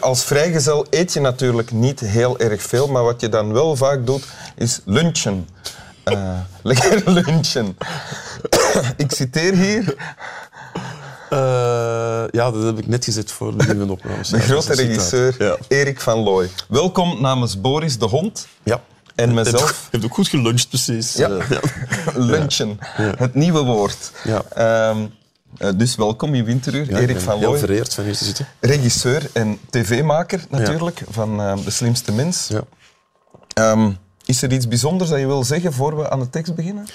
Als vrijgezel eet je natuurlijk niet heel erg veel, maar wat je dan wel vaak doet, is lunchen. Uh, lekker lunchen. Ik citeer hier. Uh, ja, dat heb ik net gezet voor de nieuwe opnames. De grote regisseur ja. Erik van Looy. Welkom namens Boris de Hond. Ja. En mezelf. Je hebt ook goed geluncht, precies. Ja. Ja. Lunchen. Het nieuwe woord. Ja. Um, uh, dus welkom in Winteruur, ja, Erik van Looy. Heel vereerd van hier te zitten. Regisseur en tv-maker natuurlijk, van uh, De Slimste Mens. Ja. Um, is er iets bijzonders dat je wil zeggen voor we aan de tekst beginnen?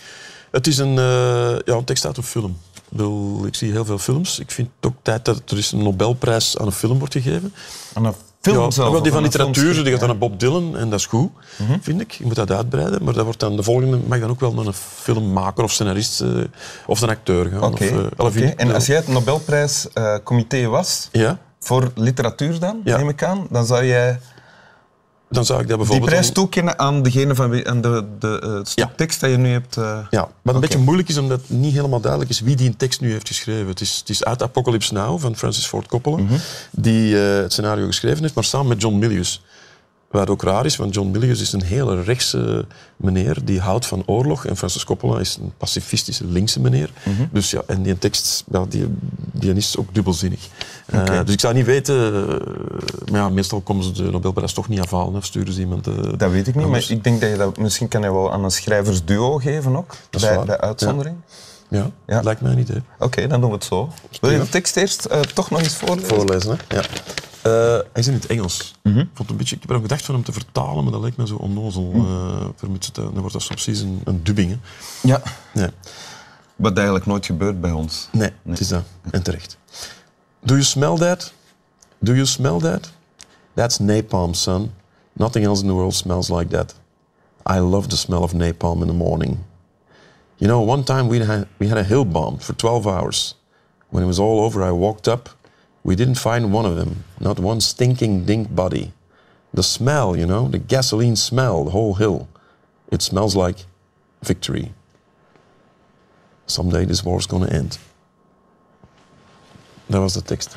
Het is een, uh, ja, een tekst uit een film. Ik, bedoel, ik zie heel veel films. Ik vind het ook tijd dat er eens een Nobelprijs aan een film wordt gegeven. Aan een film ja, zelf? Die van literatuur, die gaat dan naar Bob Dylan en dat is goed, mm -hmm. vind ik. Je moet dat uitbreiden. Maar dat wordt dan, de volgende mag dan ook wel naar een filmmaker of scenarist uh, of een acteur gaan. Oké. Okay. Uh, okay. En als jij het Nobelprijscomité was, ja? voor literatuur dan, ja. neem ik aan, dan zou jij dan zou ik dat bijvoorbeeld... Die prijs toekennen aan degene van aan de, de ja. tekst dat je nu hebt... Uh... Ja, wat een okay. beetje moeilijk is, omdat het niet helemaal duidelijk is wie die tekst nu heeft geschreven. Het is, het is uit Apocalypse Now van Francis Ford Coppola, mm -hmm. die uh, het scenario geschreven heeft, maar samen met John Milius. Wat ook raar is, want John Milius is een hele rechtse meneer die houdt van oorlog. En Francis Coppola is een pacifistische linkse meneer. Mhm. Mm -hmm. Dus ja, en die tekst ja, die, die is ook dubbelzinnig. Okay. Uh, dus ik zou niet weten... Uh, maar ja, meestal komen ze de Nobelprijs toch niet afhalen. Of sturen ze iemand... Uh, dat weet ik niet, anders. maar ik denk dat je dat... Misschien kan je wel aan een schrijversduo geven ook, bij, bij uitzondering. Ja. Ja, ja, lijkt mij een idee. Oké, okay, dan doen we het zo. Wil je de tekst eerst uh, toch nog eens voorlezen? Voorlezen, hè? Ja. Uh, hij is in het Engels. Mm -hmm. ik, vond een beetje, ik heb erom gedacht van hem te vertalen, maar dat lijkt me zo onnozel. Mm. Uh, dan wordt dat soms precies een, een dubbing. Hè. Ja. Nee. Wat eigenlijk nooit gebeurt bij ons. Nee, nee, het is dat. En terecht. Do you smell that? Do you smell that? That's napalm, son. Nothing else in the world smells like that. I love the smell of napalm in the morning. You know, one time we had, we had a hill bomb for 12 hours. When it was all over, I walked up. We didn't find one of them, not one stinking dink body. The smell, you know, the gasoline smell, the whole hill. It smells like victory. Someday this war's gonna end. Dat was de tekst.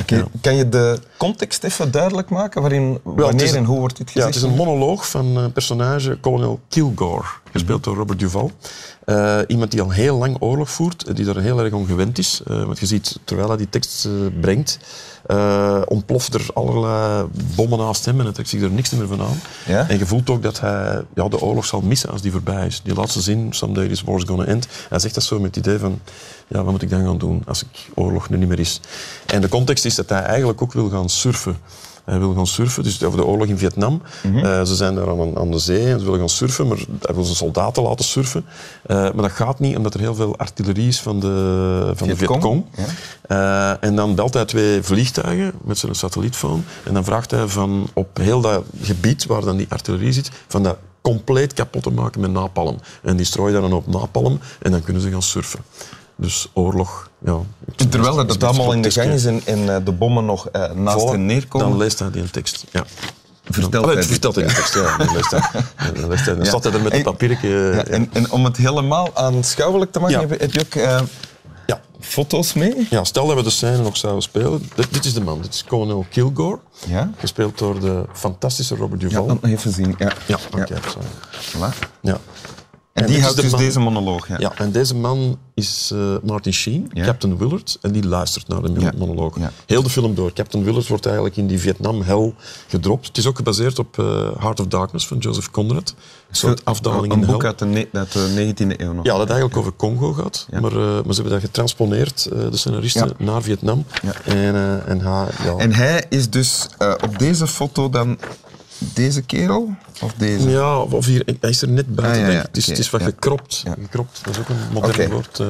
Okay. Ja. Kan je de context even duidelijk maken? Waarin, wanneer een, en hoe wordt dit gezegd? Ja, het is een monoloog van een personage, kolonel Kilgore, gespeeld door Robert Duval. Uh, iemand die al heel lang oorlog voert, die er heel erg om gewend is. Uh, want je ziet, terwijl hij die tekst brengt, ontploft er allerlei bommen naast hem en hij trekt zich er niks meer van aan. Ja? En je voelt ook dat hij ja, de oorlog zal missen als die voorbij is. Die laatste zin, someday this war's gonna end. Hij zegt dat zo met het idee van, ja, wat moet ik dan gaan doen als ik oorlog er niet meer is? En de context is dat hij eigenlijk ook wil gaan surfen. Hij wil gaan surfen, dus over de oorlog in Vietnam. Mhm. Mm -hmm. uh, ze zijn daar aan, aan, de zee en ze willen gaan surfen, maar hij wil zijn soldaten laten surfen. Uh, maar dat gaat niet, omdat er heel veel artillerie is van de, van de Vietcong. Ja. Uh, en dan belt hij twee vliegtuigen met zijn satellietfoon. En dan vraagt hij van op heel dat gebied waar dan die artillerie zit, van dat compleet kapot te maken met napalm. En die strooien dan op napalm en dan kunnen ze gaan surfen. Dus oorlog, ja. Terwijl dat het allemaal in de gang is en, en uh, de bommen nog uh, naast Voilà, hen neerkomen. Dan leest hij die een tekst, ja. Vertelt hij vertelt hij een tekst, ja. Dan, leest hij, dan, leest hij, dan Ja. staat hij er met een En- papiertje. Ja, Ja, en, en om het helemaal aanschouwelijk te maken, Ja. heb, je- heb je ook eh, ja. foto's mee? ja, stel dat we de scène nog zouden spelen. Dit, dit is de man, dit is kolonel Kilgore. Ja. Gespeeld door de fantastische Robert Ja, Duval. dat nog even zien. Ja. Ja, oké. Ja. Voilà. Ja. En, die houdt dus man- deze monoloog. Ja. Ja, en deze man is eh, Martin Sheen, Ja. Captain Willard, en die luistert naar de Ja. monoloog. Heel de film door. Captain Willard wordt eigenlijk in die Vietnam-hel gedropt. Het is ook gebaseerd op eh, Heart of Darkness van Joseph Conrad. Een soort afdaling Een in de boek uit de, uit de 19e eeuw nog. Ja, dat eigenlijk over Congo gaat. Maar, eh, maar ze hebben dat getransponeerd, de scenaristen, naar Vietnam. En, en hij, En hij is dus op deze foto dan deze kerel? Of deze? Ja, of hier, hij is er net buiten, Ah, ja, ja, denk ik. Het is, oké, het is wat ja. gekropt. Ja. gekropt. Dat is ook een modern woord. eh,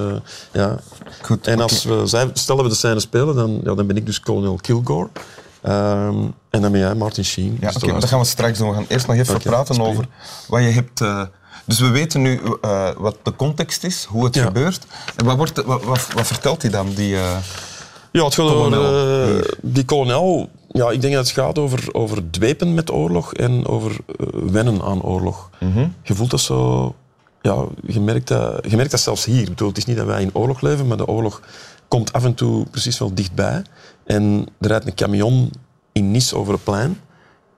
ja. Goed, En als we, zij, stel dat we de scène spelen, dan, ja, dan ben ik dus kolonel Kilgore. Ehm, en dan ben jij Martin Sheen. Ja, dus oké, dat gaan we straks doen. We gaan eerst nog even praten over wat je hebt... eh, dus we weten nu eh, wat de context is, hoe het Ja. gebeurt. En wat, wordt, wat, wat, wat vertelt hij dan? Die, eh, Ja, het gaat over eh, die kolonel. Ja, ik denk dat het gaat over, over dwepen met oorlog en over eh, wennen aan oorlog. Mhm. Je voelt dat zo... Ja, je merkt dat, je merkt dat zelfs hier. Ik bedoel, het is niet dat wij in oorlog leven, maar de oorlog komt af en toe precies wel dichtbij. En er rijdt een camion in Nice over het plein.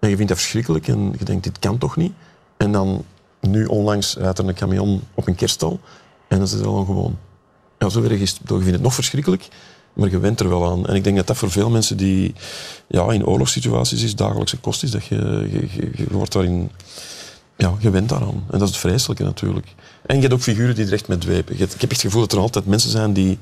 En je vindt dat verschrikkelijk en je denkt, dit kan toch niet? En dan, nu onlangs, rijdt er een camion op een kerststal. En dan is het al gewoon. Ja, zo erg is het. Ik vind het nog verschrikkelijk, maar je went er wel aan. En ik denk dat dat voor veel mensen die ja, in oorlogssituaties is, dagelijkse kost is, dat je, je, wordt daarin... Ja, je went daaraan. En dat is het vreselijke natuurlijk. En je hebt ook figuren die er echt met dwepen. Ik heb echt het gevoel dat er altijd mensen zijn die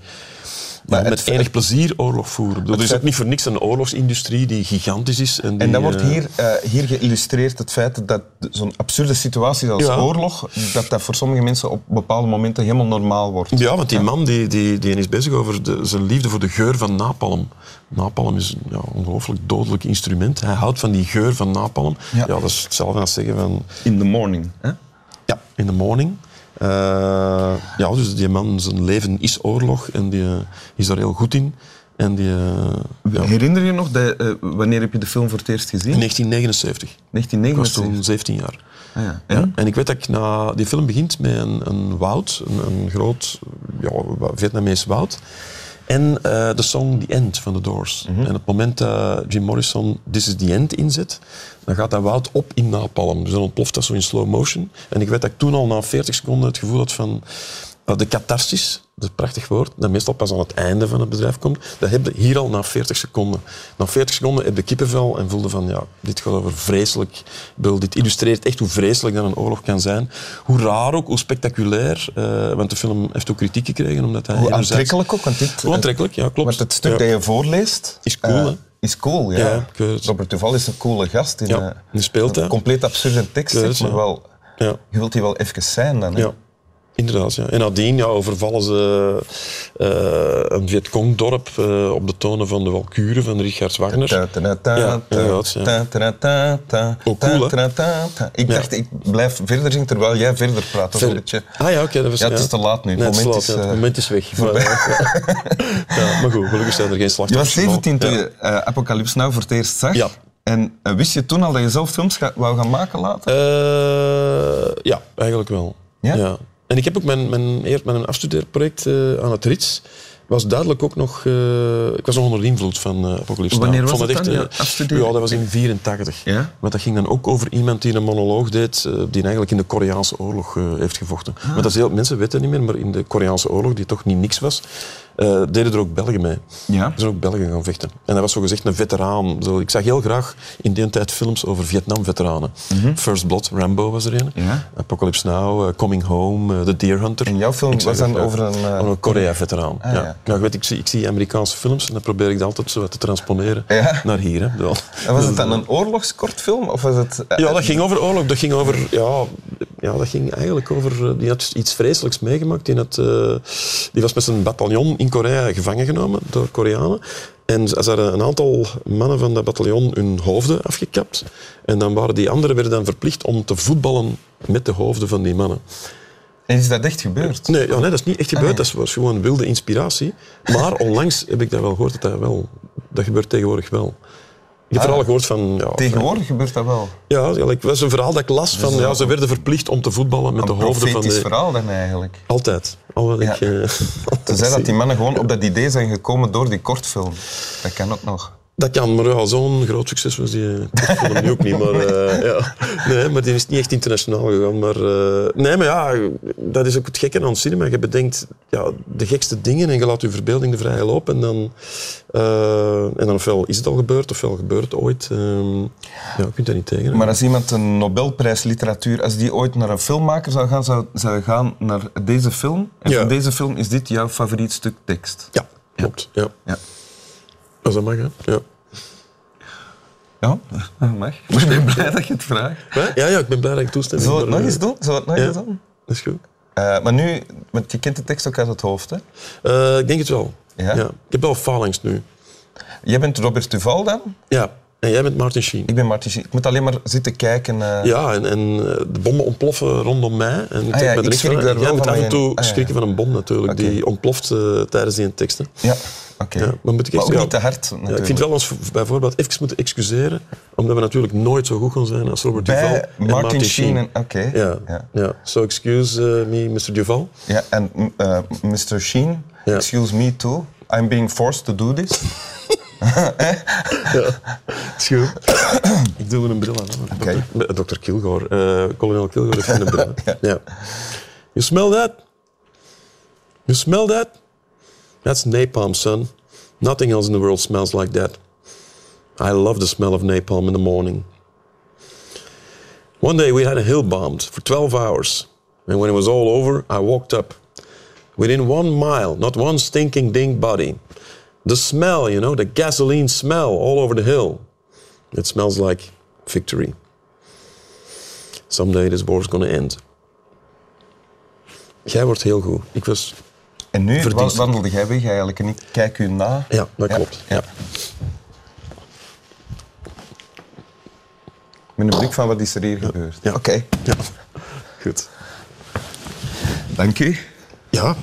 Maar ja, het- met enig plezier oorlog voeren. Er is ook niet voor niks een oorlogsindustrie die gigantisch is. En, die, En dan wordt eh, hier, eh, hier geïllustreerd het feit dat zo'n absurde situatie als Ja. oorlog, dat dat voor sommige mensen op bepaalde momenten helemaal normaal wordt. Ja, want die man die, die, die is bezig over de, zijn liefde voor de geur van napalm. Napalm is een ja, ongelooflijk dodelijk instrument. Hij houdt van die geur van napalm. Ja. Ja. dat is hetzelfde als zeggen van... In the morning. Hè? Ja, in the morning. Eh, ja, dus die man, zijn leven is oorlog en die eh, is daar heel goed in. En die, eh, ja, Herinner je nog, dat, wanneer heb je de film voor het eerst gezien? in 1979. Ik was 1979. toen 17 jaar. Ah, ja. Ja, En? en ik weet dat ik na... Die film begint met een, een woud, een, een groot ja, Vietnamees woud. En eh, de song The End van The Doors. En op het moment dat Jim Morrison This is the End inzet, dan gaat dat woud op in napalm. Dus dan ontploft dat zo in slow motion. En ik weet dat ik toen al na 40 seconden het gevoel had van... de catharsis, dat is een prachtig woord, dat meestal pas aan het einde van het bedrijf komt, dat heb je hier al na 40 seconden. Na 40 seconden heb je kippenvel en voelde van, ja, dit gaat over vreselijk. Bedoel, dit illustreert echt hoe vreselijk dat een oorlog kan zijn. Hoe raar ook, hoe spectaculair. eh, want de film heeft ook kritiek gekregen, omdat hij Hoe enerzijds- aantrekkelijk ook, want dit... Hoe aantrekkelijk, ja, klopt. Want het stuk ja. dat je voorleest... Is cool, eh, hè? Is cool, ja. Ja. Robert Duval is een coole gast. In, Ja, eh, die speelt, een hè. compleet absurde tekst, het, maar wel... Ja. Je wilt die wel even zijn dan. hè? Ja, inderdaad. Ja. En nadien ja, overvallen ze eh, een Vietcong-dorp eh, op de tonen van de Walkuren van Richard Wagner. Ja, ja. Ook cool. Ik dacht, ik blijf verder zingen terwijl jij verder praat. Een beetje... Ah ja, oké. dat was Ja, het is te laat nu. Het Nee, het, is moment laat, is, het eh, moment is weg. Maar, goed, gelukkig zijn er geen Je was slachtoffers. 17 toen je Apocalypse Now voor het eerst zag. Ja. En wist je toen al dat je zelf films ga- wou gaan maken later? Ja, eigenlijk wel. Ja? En ik heb ook mijn, mijn, mijn afstudeerproject eh, aan het RITS was duidelijk ook nog... eh, ik was nog onder de invloed van eh Apocalypse. Wanneer was je afstuderen? Ja, dat was in 84. Ja? Want dat ging dan ook over iemand die een monoloog deed, die eigenlijk in de Koreaanse oorlog heeft gevochten. Ah. Want dat is heel, mensen weten niet meer, maar in de Koreaanse oorlog, die toch niet niks was, eh, deden er ook Belgen mee. Ja. Er zijn ook Belgen gaan vechten. En dat was zogezegd een veteraan. Zo, ik zag heel graag in die tijd films over Vietnam-veteranen. First Blood, Rambo was er een. Mhm. Ja. Apocalypse Now, eh, Coming Home, eh, The Deer Hunter. En jouw film was dan over een, Over een Korea-veteraan. Ah, ja. ja. Ja, ik, weet, ik, zie, ik zie Amerikaanse films en dan probeer ik dat altijd zo te transponeren naar hier. Hè. En was het dan een oorlogskortfilm? Of was het... Ja, dat ging over oorlog. Dat ging over... Ja, ja dat ging eigenlijk over... eh, Die had iets vreselijks meegemaakt. Die, had, eh, die was met zijn bataljon in Korea gevangen genomen door Koreanen. En ze hadden een aantal mannen van dat bataljon hun hoofden afgekapt. En dan waren die anderen werden dan verplicht om te voetballen met de hoofden van die mannen. En is dat echt gebeurd? Nee, ja, nee dat is niet echt gebeurd. nee. Dat was gewoon wilde inspiratie. Maar onlangs heb ik dat wel gehoord dat dat wel... Dat gebeurt tegenwoordig wel. Ik heb Ah. vooral gehoord van... Ja, Tegenwoordig gebeurt dat wel. ja, het was een verhaal dat ik las van, ja, ze werden verplicht om te voetballen met de Een hoofden van de... verhaal dan eigenlijk. Altijd. Al wat Ja. ik... eh, altijd Tenzij dat die mannen gewoon op dat idee zijn gekomen door die kortfilm. Dat kan ook nog. Dat kan, maar ja, zo'n groot succes was die eh, film nu ook niet. Maar, eh, ja. Nee, maar die is niet echt internationaal gegaan. Maar, eh, nee, maar ja, dat is ook het gekke aan het cinema. Je bedenkt ja, de gekste dingen en je laat je verbeelding de vrije loop. En dan, eh, en dan ofwel is het al gebeurd, ofwel gebeurt het ooit. Ehm, ja, je kunt daar niet tegen. hè. Maar als iemand een Nobelprijs literatuur, als die ooit naar een filmmaker zou gaan, zou, zou gaan naar deze film. En Ja. van deze film is dit jouw favoriet stuk tekst. Ja, klopt. Ja. Ja. Als dat mag, hè. Ja. Ja, dat mag. Ik ben blij dat je het vraagt. Ja, ja, ik ben blij dat ik toestemming Zullen we het nog eh, eens doen? Zullen we het nog ja. eens doen? Dat is goed. Eh, maar nu, want je kent de tekst ook uit het hoofd, hè? Eh, ik denk het wel. Ja? Ik heb wel phalanx nu. Jij bent Robert Duval dan? Ja. En jij bent Martin Sheen. Ik ben Martin Schie- Ik moet alleen maar zitten kijken. eh, Ja, en, en eh, de bommen ontploffen rondom mij. En ik Ah ja, met ik de schrik van, daar jij wel moet van af en toe ah ja. schrikken van een bom natuurlijk. Die ontploft eh, tijdens die teksten. Ja, oké. Ja, maar moet ik Maar echt- ook ja. niet te hard, ik vind wel ons bijvoorbeeld even moeten excuseren, omdat we natuurlijk nooit zo goed gaan zijn als Robert Duval Bij en Martin Sheen. en- Oké. Ja, Ja. ja. So excuse me, Mr. Duval. Ja, en Mr. Sheen, excuse me too. I'm being forced to do this. Goed. Ik doe een bril aan. Oké. Dr. Kilgore. eh kolonel Kilgore heeft geen bril. ja. You smell that? You smell that? That's napalm, son. Nothing else in the world smells like that. I love the smell of napalm in the morning. One day we had a hill bombed for 12 hours. And when it was all over, I walked up. Within one mile, not one stinking ding body. The smell, you know, the gasoline smell all over the hill. It smells like victory. Someday this war's gonna end. Jij wordt heel goed. Ik was... En nu Verdienst. wa- wandelde jij weg eigenlijk en ik kijk u na. Ja, dat klopt. Ja. Met een blik van wat is er hier gebeurd. Ja. Oké, Ja. Goed. dank u. Ja.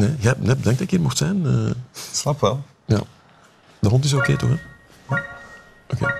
Nee, jij hebt net bedankt dat ik hier mocht zijn. eh. Slap wel. ja. De hond is oké toch, hè? Oké.